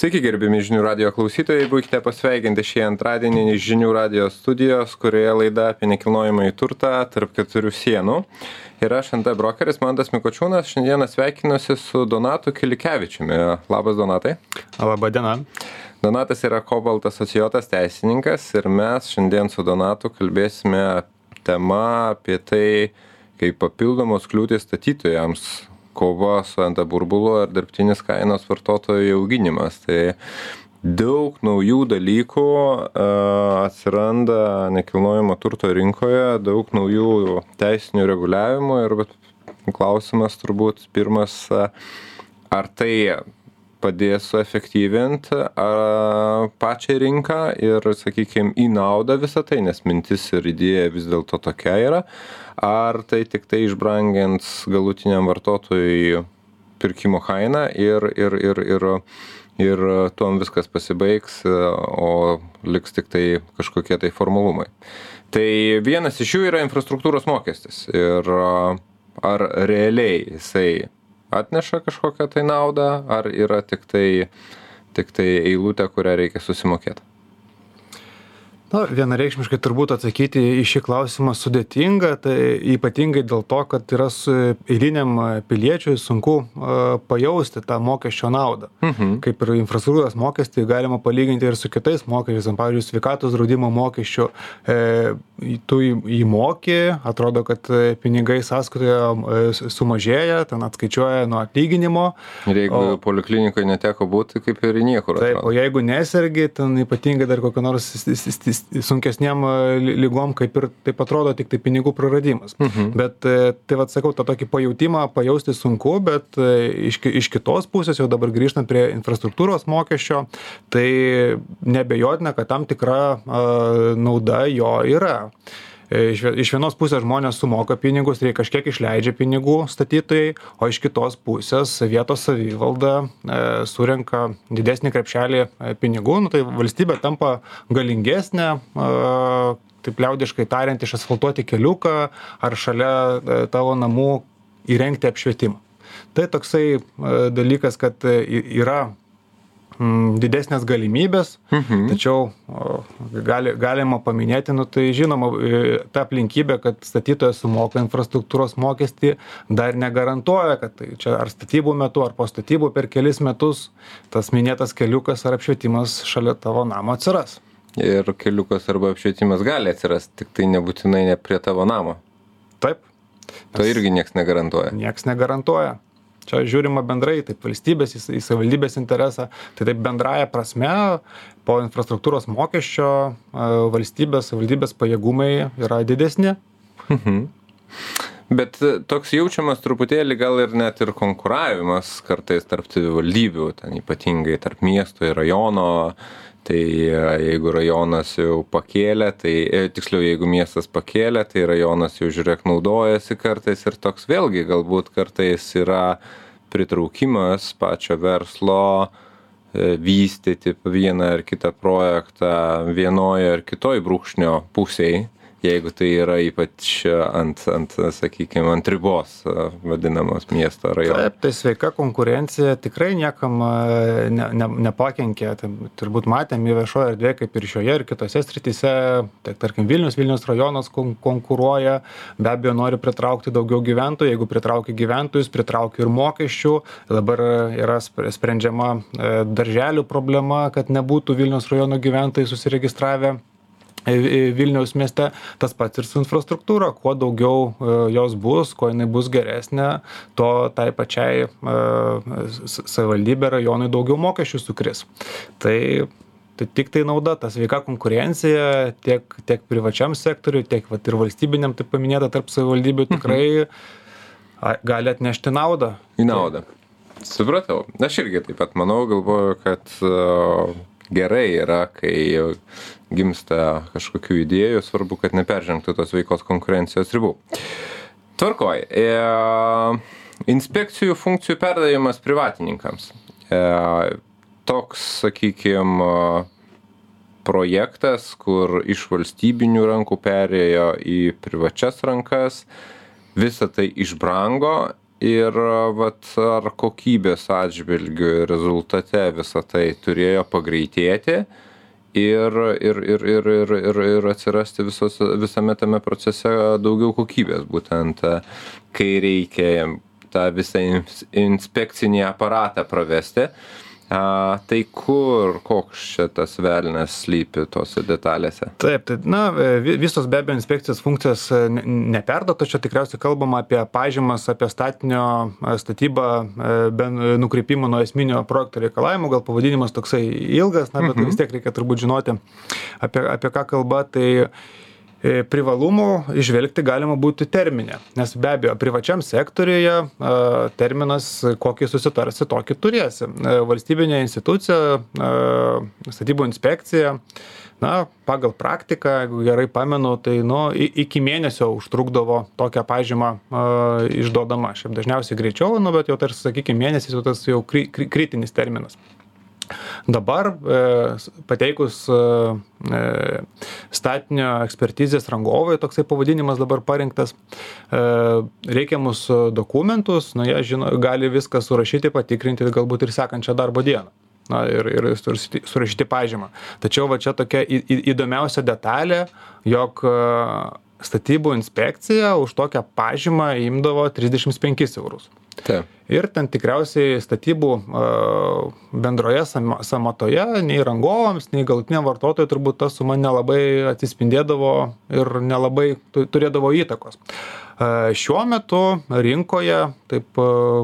Sveiki, gerbimi žinių radio klausytojai, būkite pasveikinti šį antradienį žinių radio studijos, kurioje laida apie nekilnojimą į turtą tarp keturių sienų. Ir aš NT brokeris Mandas Mikočiūnas, šiandieną sveikinuosi su Donatu Kilikevičiumi. Labas, Donatai. Labą dieną. Donatas yra Kobalt asocijuotas teisininkas ir mes šiandien su Donatu kalbėsime tema apie tai, kaip papildomos kliūtis statytojams kova su nt burbulu ir dirbtinis kainos vartotojų auginimas. Tai daug naujų dalykų atsiranda nekilnojamo turto rinkoje, daug naujų teisinių reguliavimų ir klausimas turbūt pirmas, ar tai padės suefektyvint pačią rinką ir, sakykime, į naudą visą tai, nes mintis ir idėja vis dėlto tokia yra, ar tai tik tai išbrangins galutiniam vartotojui pirkimo kainą ir, ir, ir, ir, ir tuom viskas pasibaigs, o liks tik tai kažkokie tai formalumai. Tai vienas iš jų yra infrastruktūros mokestis ir ar realiai jisai atneša kažkokią tai naudą, ar yra tik tai, tik tai eilutė, kurią reikia susimokėti na vienareikšmiškai turbūt atsakyti į šį klausimą sudėtinga tai ypatingai dėl to kad yra su eiliniam piliečiui sunku pajausti tą mokesčio naudą. Mhm. kaip ir infrastruktūros mokestį galima palyginti ir su kitais mokesčiais pavyzdžiui sveikatos draudimo mokesčiu e, tu jį moki atrodo kad pinigai sąskaitoje e, sumažėja ten atskaičiuoja nuo atlyginimo. Ir jeigu o, poliklinikoj neteko būti kaip ir niekur taip o jeigu nesergi ten ypatingai dar kokio nors sunkesnėm ligom kaip ir taip atrodo tiktai pinigų praradimas. Mhm. Bet e, tai vad sakau, tą tokį pajūtimą pajausti sunku, bet e, iš, iš kitos pusės jau dabar grįžtant prie infrastruktūros mokesčio, tai nebejotina, kad tam tikra a, nauda jo yra. E, iš vienos pusės žmonės sumoka pinigus ir kažkiek išleidžia pinigų statytojai, o iš kitos pusės vietos savivalda e, surenka didesnį krepšelį e, pinigų, nu, tai valstybė tampa galingesnė, taip liaudiškai tariant, išasfaltuoti keliuką ar šalia tavo namų įrengti apšvietimą. Tai toksai dalykas, kad yra mm, didesnės galimybės, Mhm. tačiau o, gali, galima paminėti, nu, tai žinoma, e, ta aplinkybė, kad statytojas sumoka infrastruktūros mokestį, dar negarantuoja, kad tai čia ar statybų metu, ar po statybų per kelis metus tas minėtas keliukas ar apšvietimas šalia tavo namo atsiras. Ir keliukas arba apšvietimas gali atsirasti, tik tai nebūtinai ne prie tavo namo. Taip. To irgi niekas negarantuoja. Niekas negarantuoja. Čia žiūrima bendrai, taip valstybės į, į savivaldybės interesą, tai taip bendraja prasme po infrastruktūros mokesčio e, valstybės, savivaldybės pajėgumai yra didesni. Mhm. Bet e, toks jaučiamas truputėlį gal ir net ir konkuravimas kartais tarp savivaldybių, ten ypatingai tarp miesto ir rajono. Tai e, jeigu rajonas jau pakėlė, tai e, tiksliau, jeigu miestas pakėlė, tai rajonas jau žiūrėk naudojasi kartais ir toks vėlgi galbūt kartais yra pritraukimas pačio verslo e, vystyti vieną ar kitą projektą vienoje ar kitoj brūkšnio pusėj jeigu tai yra ypač ant ant sakykim ant ribos vadinamos miesto rajono Taip, tai sveika konkurencija tikrai niekam ne, ne, nepakenkė. Tai turbūt matėme viešoje erdvėje, kaip ir šioje ir kitose srityse, tiek tarkim Vilnius, Vilnius rajonas kon konkuruoja, be abejo nori pritraukti daugiau gyventojų, jeigu pritraukia gyventojus, pritraukia ir mokesčių. Dabar yra sprendžiama e, darželių problema, kad nebūtų Vilnius rajono gyventojai susiregistravę Vilniaus mieste, tas pats ir su infrastruktūra, kuo daugiau e, jos bus, kuo jinai bus geresnė, to tai pačiai e, savivaldybė rajonui daugiau mokesčių sukris. Tai tai tik tai nauda, ta sveika konkurencija tiek, tiek privačiam sektoriui, tiek vat, ir valstybiniam, taip paminėta, tarp savivaldybių tikrai a, gali atnešti naudą. į naudą supratau aš irgi taip pat manau galvoju kad gerai yra kai gimsta kažkokių idėjų svarbu kad neperžengtų tos sveikos konkurencijos ribų. Tvarkoj e, inspekcijų funkcijų perdavimas privatininkams. E, toks sakykim projektas kur iš valstybinių rankų perėjo į privačias rankas visa tai išbrango ir vat ar kokybės atžvilgiu rezultate visa tai turėjo pagreitėti ir ir ir ir ir ir ir atsirasti visos visame tame procese daugiau kokybės būtent kai reikia tą visą ins inspekcinį aparatą pravesti a tai kur koks čia tas velnias slypi tose detalėse? Taip tai na vi visos be abejo inspekcijos funkcijos ne neperduotos čia tikriausiai kalbama apie pažymas apie statinio statybą be nukrypimo nuo esminio projekto reikalavimų gal pavadinimas toksai ilgas na bet vis tiek reikia turbūt žinoti apie apie ką kalba tai E, privalumų įžvelgti galima būtų termine. Nes be abejo privačiam sektoriuje terminas kokį susitarsi tokį turėsi. E, valstybinė institucija statybų inspekcija na pagal praktiką jeigu gerai pamenu tai nu iki mėnesio užtrukdavo tokią pažymą išduodama. Šiaip dažniausiai greičiau nu bet jau tarsi sakykim mėnesis jau tas jau kri kri kritinis terminas Dabar e, pateikus e, e, statinio ekspertizės rangovui, toksai pavadinimas dabar parinktas, reikiamus dokumentus, nu jie žino, gali viską surašyti, patikrinti galbūt ir sekančią darbo dieną. Na, ir, ir surašyti pažymą. Tačiau va čia tokia į, į, įdomiausia detalė, jog statybų inspekcija už tokią pažymą imdavo 35 eurus. Taip. Ir ten tikriausiai statybų bendroje samatoje nei rangovams, nei galutiniam vartotojui turbūt ta suma nelabai atsispindėdavo ir nelabai turėdavo įtakos. Šiuo metu rinkoje, taip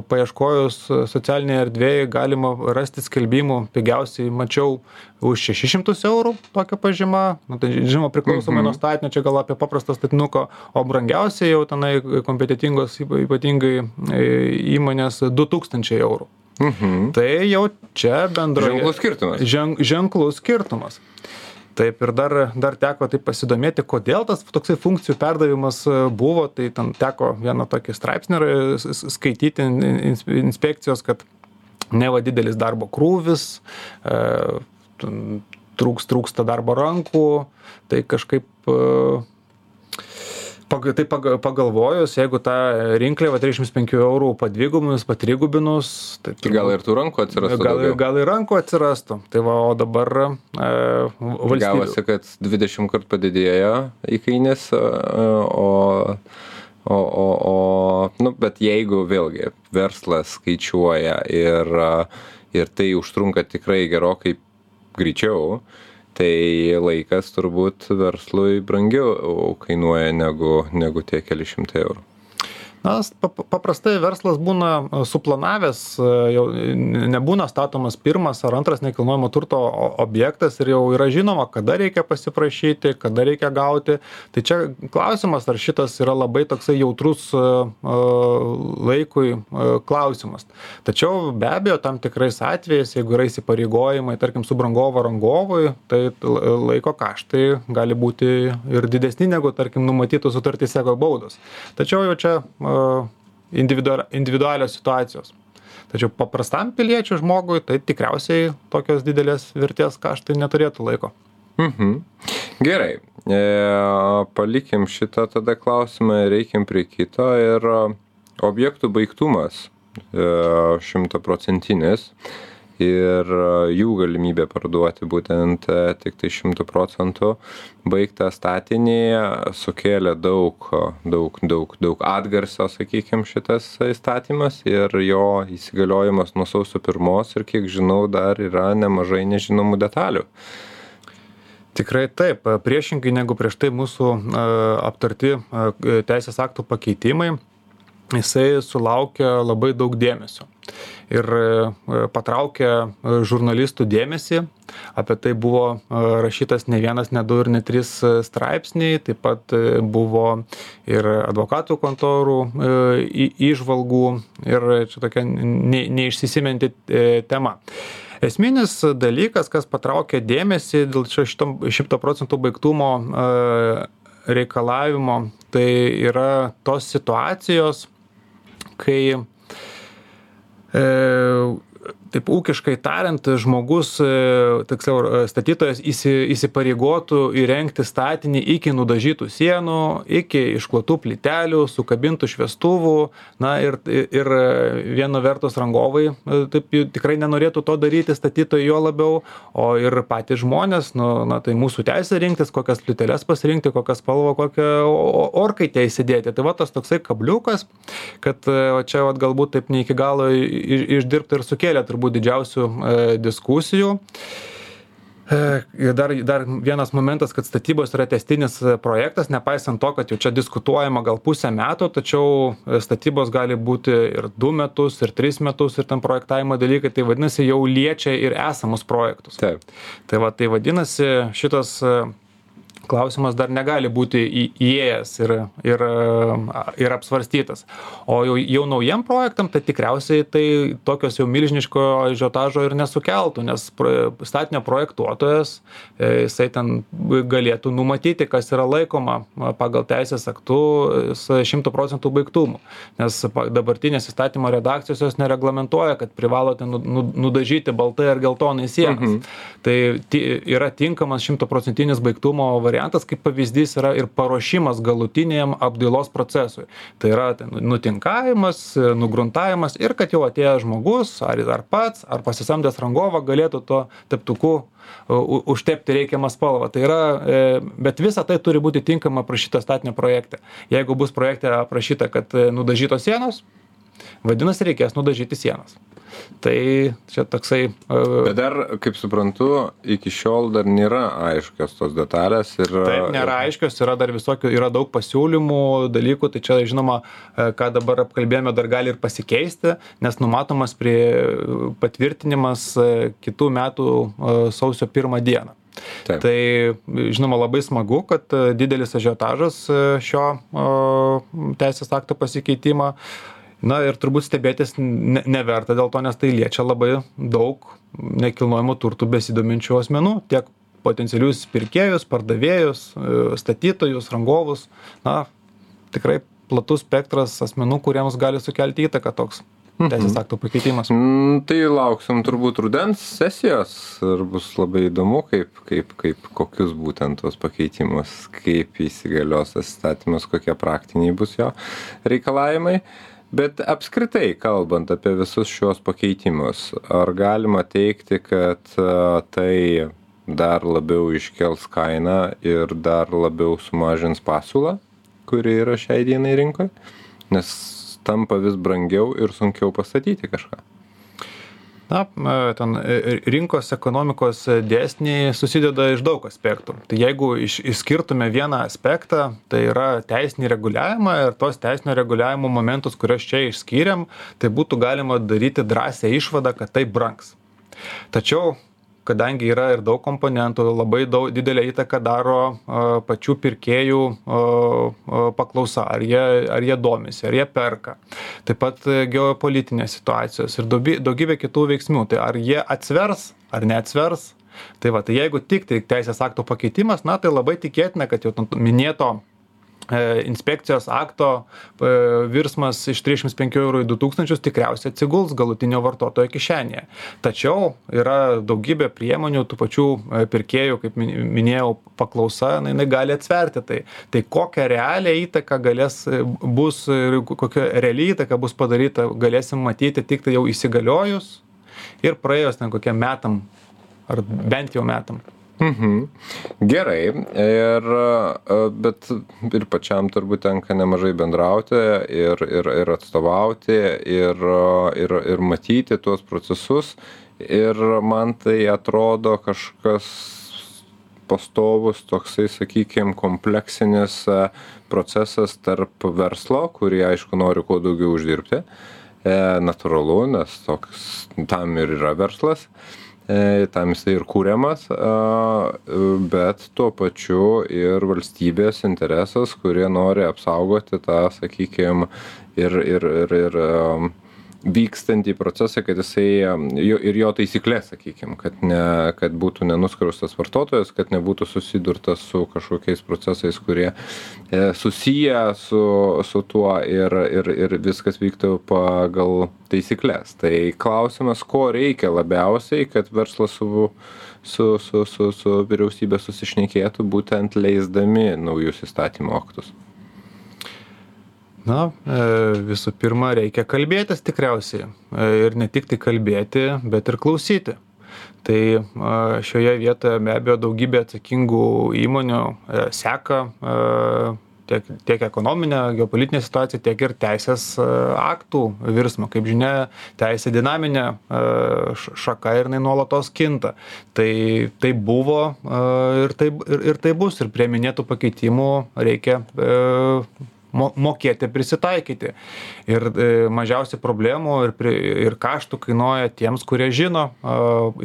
paieškojus socialinėje erdvėje, galima rasti skelbimų, pigiausiai mačiau už 600 eurų tokią pažymą, nu, tai žinoma priklausomai nuo statinio, čia gal apie paprastą statinuką, o brangiausiai jau tenai kompetitingos ypatingai e, įmonės 2000 eurų. Mhm. Tai jau čia bendroje. Ženklus skirtumas. Žen, ženklus skirtumas taip ir dar dar teko taip pasidomėti kodėl tas toksai funkcijų perdavimas e, buvo tai ten teko vieną tokį straipsnį skaityti inspekcijos kad neva didelis darbo krūvis e, trūks trūksta darbo rankų tai kažkaip e, Pag, tai pag, pagalvojus, jeigu tą rinkliavą 35 eurų padvigubinus, patrigubinus, tai, tai gal ir tų rankų atsirastų. Gal, gal ir rankų atsirastų. Tai va, o dabar e, valstybė. Gavosi, kad 20 kart padidėjo įkainis, o, o, o, o, nu, bet jeigu vėlgi verslas skaičiuoja ir, ir tai užtrunka tikrai gerokai greičiau, tai laikas turbūt verslui brangiau kainuoja negu negu tie keli šimtai eurų na paprastai verslas būna e, suplanavęs e, jau nebūna statomas pirmas ar antras nekilnojamo turto objektas ir jau yra žinoma kada reikia pasiprašyti kada reikia gauti. Tai čia klausimas ar šitas yra labai toksai jautrus e, laikui klausimas. Tačiau be abejo tam tikrais atvejais jeigu yra įsipareigojimai tarkim subrangovo rangovui tai laiko kaštai gali būti ir didesni negu tarkim numatytos sutartyse baudos. Tačiau jau čia individualios situacijos. Tačiau paprastam piliečiui žmogui tai tikriausiai tokios didelės vertės kaštai neturėtų laiko. Mhm. Gerai, e, palikim šitą tada klausimą reikim prie kito. Ir objektų baigtumas e, šimtaprocentinis. E, ir jų galimybė parduoti būtent e, tiktai šimtu procentų. Baigtą statinį sukėlė daug daug daug daug atgarsio sakykim šitas įstatymas ir jo įsigaliojimas nuo sausio pirmos ir kiek žinau dar yra nemažai nežinomų detalių. Tikrai taip, priešingai negu prieš tai mūsų aptarti teisės aktų pakeitimai, jisai sulaukia labai daug dėmesio ir e, patraukė e, žurnalistų dėmesį. Apie tai buvo e, rašytas ne vienas, ne du ir ne trys straipsniai, taip pat buvo ir advokatų kontorų įžvalgų ir čia tokia neišsisiminti tema. Esminis dalykas, kas patraukė dėmesį dėl šito procentų baigtumo reikalavimo, tai yra tos situacijos, kai E, taip ūkiškai tariant, žmogus, e, tiksliau, e, statytojas įsi, įsipareigotų įrengti statinį iki nudažytų sienų, iki išklotų plytelių, sukabintų šviestuvų. Na ir, ir viena vertus rangovai taip tikrai nenorėtų to daryti, statytojai jo labiau, o ir patys žmonės, nu, na tai mūsų teisė rinktis, kokias plyteles pasirinkti, kokią spalvą, kokią orkaitę įsidėti. Tai va tas toksai kabliukas, kad čia va, galbūt taip ne iki galo išdirbta ir sukėlė turbūt didžiausių e, diskusijų. E, ir dar, dar vienas momentas, kad statybos yra testinis projektas, nepaisant to, kad jau čia diskutuojama gal pusę metų, tačiau statybos gali būti ir du metus, ir tris metus, ir tam projektavimo dalykai, tai vadinasi, jau liečia ir esamus projektus. Taip. Tai, va, tai vadinasi, šitas klausimas dar negali būti įėjęs ir, ir, ir apsvarstytas. O jau, jau naujiem projektam, tai tikriausiai tai tokios jau milžiniško žiotažo ir nesukeltų, nes statinio projektuotojas, e, jisai ten galėtų numatyti, kas yra laikoma pagal teisės aktų 100 procentų baigtumų. Nes dabartinės įstatymo redakcijos jos nereglamentuoja, kad privalote nu, nu, nudažyti baltai ar geltonai sienas. Mhm. Tai yra tinkamas 100 procentinis baigtumo variantas variantas kaip pavyzdys yra ir paruošimas galutiniam apdailos procesui. Tai yra ten nutinkavimas nugruntavimas ir kad jau atėjęs žmogus ar ar pats ar pasisamdęs rangovą galėtų tuo teptuku užtepti reikiamą spalvą. Tai yra e, bet visa tai turi būti tinkamai aprašyta statinio projekte. Jeigu bus projekte aprašyta kad e, nudažytos sienos vadinasi reikės nudažyti sienas Tai čia toksai. Uh, Bet dar, kaip suprantu, iki šiol dar nėra aiškios tos detalės. Ir, taip, nėra aiškios, yra dar visokių, yra daug pasiūlymų, dalykų, tai čia, žinoma, e, ką dabar apkalbėjome, dar gali ir pasikeisti, nes numatomas prie patvirtinimas e, kitų metų sausio pirmą dieną. Taip. Tai žinoma labai smagu, kad didelis ažiotažas šio teisės akto pasikeitimo na ir turbūt stebėtis ne neverta dėl to nes tai liečia labai daug nekilnojamu turtu besidominčių asmenų tiek potencialius pirkėjus pardavėjus e, statytojus rangovus na tikrai platus spektras asmenų kuriems gali sukelti įtaką toks mhm. teisės aktų pakeitimas. Mm, tai lauksim turbūt rudens sesijos ir bus labai įdomu, kaip, kaip, kaip kokius būtent tos pakeitimus, kaip įsigalios tas statymas, kokie praktiniai bus jo reikalavimai. Bet apskritai kalbant apie visus šios pakeitimus, ar galima teikti, kad tai dar labiau iškels kainą ir dar labiau sumažins pasiūlą, kuri yra šiai dienai rinkoje? Nes tampa vis brangiau ir sunkiau pastatyti kažką na ten e, rinkos ekonomikos dėsniai susideda iš daug aspektų. Tai jeigu iš išskirtume vieną aspektą tai yra teisinį reguliavimą ir tuos teisinio reguliavimo momentus kuriuos čia išskyrėm tai būtų galima daryti drąsią išvadą kad tai brangs. Tačiau kadangi yra ir daug komponentų labai daug didelę įtaką daro pačių pirkėjų paklausa. Ar jie ar jie domisi ar jie perka. Taip pat geopolitinės situacijos ir daugybė kitų veiksnių. Tai ar jie atsvers ar neatsvers? Tai va tai jeigu tiktai teisės akto pakeitimas na tai labai tikėtina kad jau minėto E, inspekcijos akto e, virsmas iš 305 eurų į 2000 tikriausiai atsiguls galutinio vartotojo kišenėje. Tačiau yra daugybė priemonių tų pačių e, pirkėjų, kaip minėjau, paklausa, na, jinai gali atsverti tai. Tai kokią realią įtaką galės bus, kokia reali įtaka bus padaryta, galėsim matyti tik tai jau įsigaliojus ir praėjus ten kokiam metam, ar bent jau metam. Mhm. Gerai, ir, e, bet ir pačiam turbūt tenka nemažai bendrauti ir, ir, ir atstovauti ir, ir, ir matyti tuos procesus. Ir man tai atrodo kažkas pastovus toksai, sakykime, kompleksinis e, procesas tarp verslo, kurį aišku nori kuo daugiau uždirbti. E, natūralu, nes toks tam ir yra verslas. E, tam jisai ir kūriamas, bet tuo pačiu ir valstybės interesas, kurie nori apsaugoti tą, sakykime, ir, ir, ir, ir vykstantį procesą, kad jisai jo, ir jo taisyklės, sakykime, kad, ne, kad būtų nenuskriaustas vartotojas, kad nebūtų susidurtas su kažkokiais procesais, kurie e, susiję su, su tuo ir, ir, ir viskas vyktų pagal taisyklės. Tai klausimas, ko reikia labiausiai, kad verslas su, su, su, su, su vyriausybė susišnekėtų, būtent leisdami naujus įstatymo aktus na e, visų pirma reikia kalbėtis tikriausiai e, ir ne tik tai kalbėti bet ir klausyti tai šioje vietoje be abejo daugybė atsakingų įmonių e, seka tiek, tiek ekonominę, geopolitinę situaciją, tiek ir teisės aktų virsmą. Kaip žinia, teisė dinaminė šaka ir jinai nuolatos kinta. Tai, tai buvo ir tai, ir, ir tai bus. Ir prie minėtų pakeitimų reikia mo mokėti prisitaikyti. Ir e, mažiausiai problemų ir, pri, ir kaštų kainuoja tiems, kurie žino, e,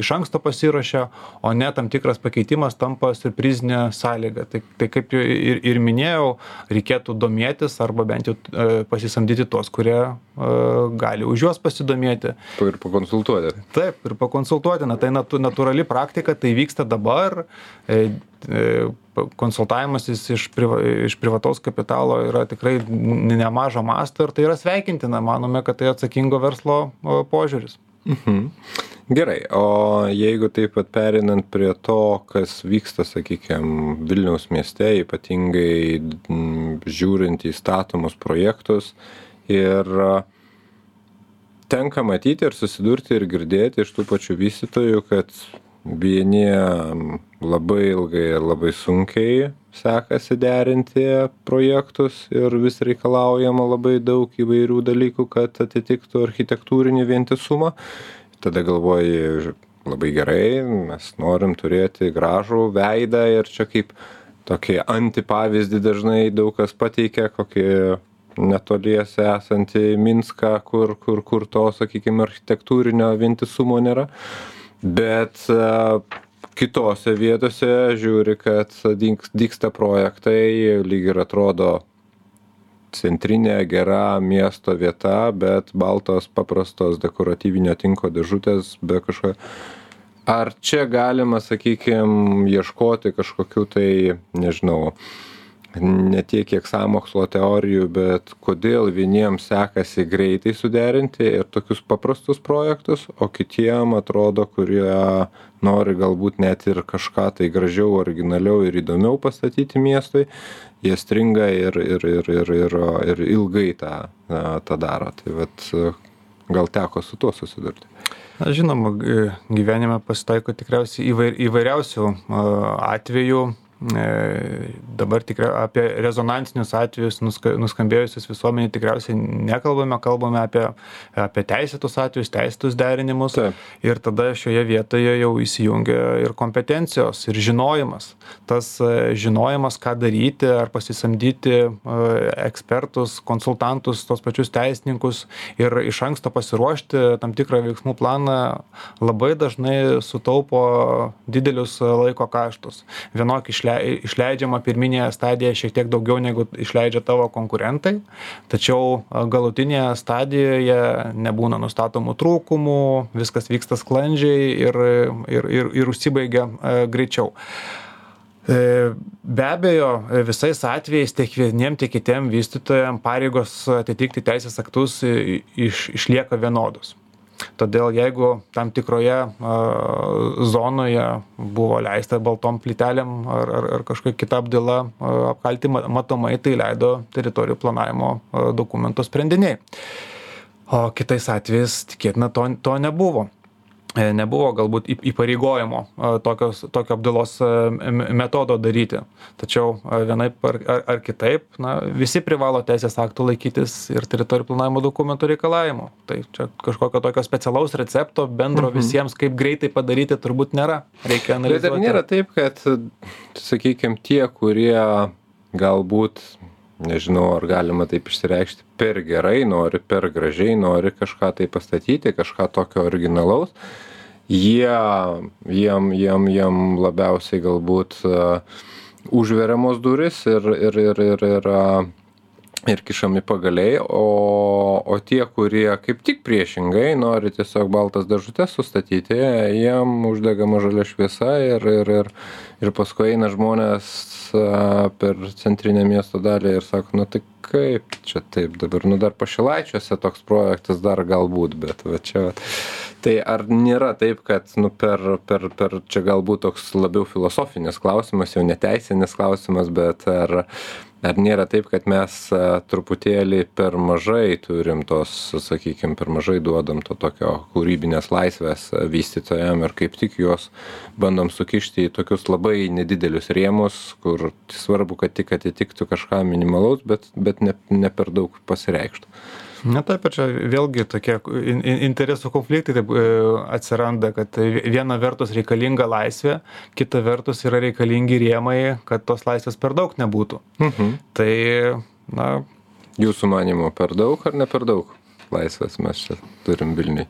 iš anksto pasiruošia, o ne tam tikras pakeitimas tampa surprizinė sąlyga. Tai, tai kaip ir, ir minėjau, reikėtų domėtis arba bent jau e, pasisamdyti tuos, kurie e, gali už juos pasidomėti. Ir pakonsultuoti. Taip, ir pakonsultuoti. Na, tai natu, natūrali praktika, tai vyksta dabar. E, e, konsultavimasis iš, priva, iš privataus kapitalo yra tikrai nemažo masto ir tai yra sveikintina. Manome, kad tai atsakingo verslo požiūris. Mhm. Gerai, o jeigu taip pat perinant prie to, kas vyksta, sakykime, Vilniaus mieste, ypatingai žiūrint į statomus projektus ir tenka matyti ir susidurti ir girdėti iš tų pačių vystytojų, kad vieni labai ilgai ir labai sunkiai sekasi derinti projektus ir vis reikalaujama labai daug įvairių dalykų, kad atitiktų architektūrinį vientisumą. Tada galvoji, labai gerai, mes norim turėti gražų veidą ir čia kaip tokį antipavyzdį dažnai daug kas pateikia, kokį netoliese esantį Minską, kur, kur, kur to, sakykime, architektūrinio vientisumo nėra. Bet kitose vietose žiūri, kad dyksta projektai, lyg ir atrodo centrinė gera miesto vieta, bet baltos paprastos dekoratyvinio tinko dėžutės be kažkokio. Ar čia galima, sakykime, ieškoti kažkokių tai, nežinau, ne tiek kiek sąmokslo teorijų, bet kodėl vieniems sekasi greitai suderinti ir tokius paprastus projektus, o kitiem atrodo, kurie nori galbūt net ir kažką tai gražiau, originaliau ir įdomiau pastatyti miestui, jie stringa ir, ir, ir, ir, ir, ir ilgai tą, tą daro. Tai vat, gal teko su tuo susidurti. Žinoma, gyvenime pasitaiko tikriausiai įvairiausių atvejų, dabar tikrai apie rezonansinius atvejus nuska, nuskambėjusius visuomenį tikriausiai nekalbame, kalbame apie, apie teisėtus atvejus, teisėtus derinimus. Taip. Ir tada šioje vietoje jau įsijungia ir kompetencijos, ir žinojimas. Tas e, žinojimas, ką daryti, ar pasisamdyti e, ekspertus, konsultantus, tos pačius teisininkus ir iš anksto pasiruošti tam tikrą veiksmų planą labai dažnai sutaupo didelius laiko kaštus. Vienok išleidžiant išlei, išleidžiama pirminėje stadijoje šiek tiek daugiau negu išleidžia tavo konkurentai, tačiau galutinėje stadijoje nebūna nustatomų trūkumų, viskas vyksta sklandžiai ir, ir, ir, ir užsibaigia greičiau. E, be abejo, visais atvejais tiek vieniem, tiek kitiem vystytojam pareigos atitikti teisės aktus iš, išlieka vienodos todėl jeigu tam tikroje zonoje buvo leista baltom plytelėm ar, ar, ar kažkokia kita apdaila apkalti matomai, tai leido teritorijų planavimo dokumento sprendiniai. O kitais atvejais tikėtina to, to nebuvo. E, nebuvo galbūt įpareigojimo e, tokios, tokio apdailos e, metodo daryti. Tačiau vienaip ar, ar, ar kitaip, na, visi privalo teisės aktų laikytis ir teritorijų planavimo dokumentų reikalavimų. Tai čia kažkokio tokio specialaus recepto bendro mhm. visiems, kaip greitai padaryti, turbūt nėra. Reikia analizuoti. Bet ar nėra taip, kad, sakykime, tie, kurie galbūt nežinau ar galima taip išsireikšti. Per gerai nori per gražiai nori kažką tai pastatyti kažką tokio originalaus. Jie jiem jiem jiem labiausiai galbūt užveriamos durys ir ir ir ir ir ir kišami pagaliai o o tie kurie kaip tik priešingai nori tiesiog baltas dėžutes sustatyti jiem uždegama žalia šviesa ir ir ir ir paskui eina žmonės per centrinę miesto dalį ir sako nu tai kaip čia taip dabar? Nu dar pašilaičiuose toks projektas dar galbūt bet va čia vat. Tai ar nėra taip kad nu per per per čia galbūt toks labiau filosofinis klausimas jau ne teisinis klausimas bet ar ar nėra taip kad mes truputėlį per mažai turim tos sakykim per mažai duodam to tokio kūrybinės laisvės vystytojam ir kaip tik juos bandom sukišti į tokius labai nedidelius rėmus kur svarbu kad tik atitiktų kažką minimalaus bet bet ne ne per daug pasireikštų na taip čia vėlgi tokie in in interesų konfliktai taip e, atsiranda kad viena vertus reikalinga laisvė kita vertus yra reikalingi rėmai kad tos laisvės per daug nebūtų. Mhm. tai na jūsų manymu per daug ar ne per daug laisvės mes čia turim vilniuj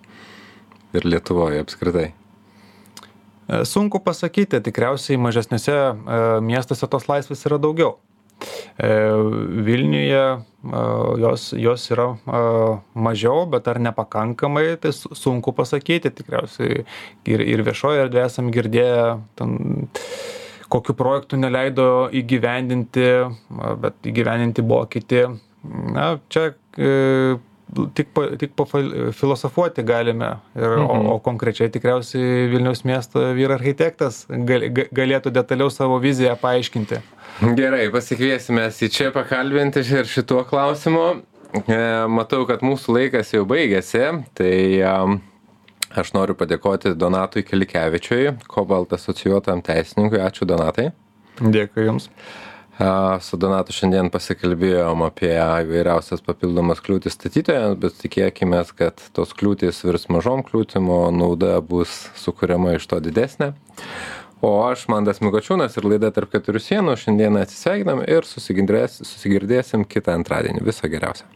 ir lietuvoje apskritai? E, sunku pasakyti tikriausiai mažesniuose e, miestuose tos laisvės yra daugiau. E, Vilniuje jos, jos yra mažiau, bet ar nepakankamai, tai sunku pasakyti tikriausiai. Ir, ir viešoje erdvėje esam girdėję, ten, kokiu projektu neleido įgyvendinti, bet įgyvendinti buvo kiti. Na, čia e, tik, pa, tik pafilosofuoti galime. Ir, mhm. o, o konkrečiai tikriausiai Vilniaus miesto vyra architektas gal, galėtų detaliau savo viziją paaiškinti. Gerai, pasikviesime į čia pakalbinti ir šituo klausimu. E, matau, kad mūsų laikas jau baigėsi, tai aš noriu padėkoti Donatui Kilikevičiui, Kobalt asocijuotam teisininkui. Ačiū Donatai. Dėkui Jums. Su Donatu šiandien pasikalbėjom apie įvairiausias papildomas kliūtis statytojams, bet tikėkime, kad tos kliūtis virs mažom kliūtim, o nauda bus sukuriama iš to didesnė. O aš mantas mikočiūnas ir laida tarp keturių sienų šiandieną atsisveikinam ir susigirdės susigirdėsim kitą antradienį. Viso geriausio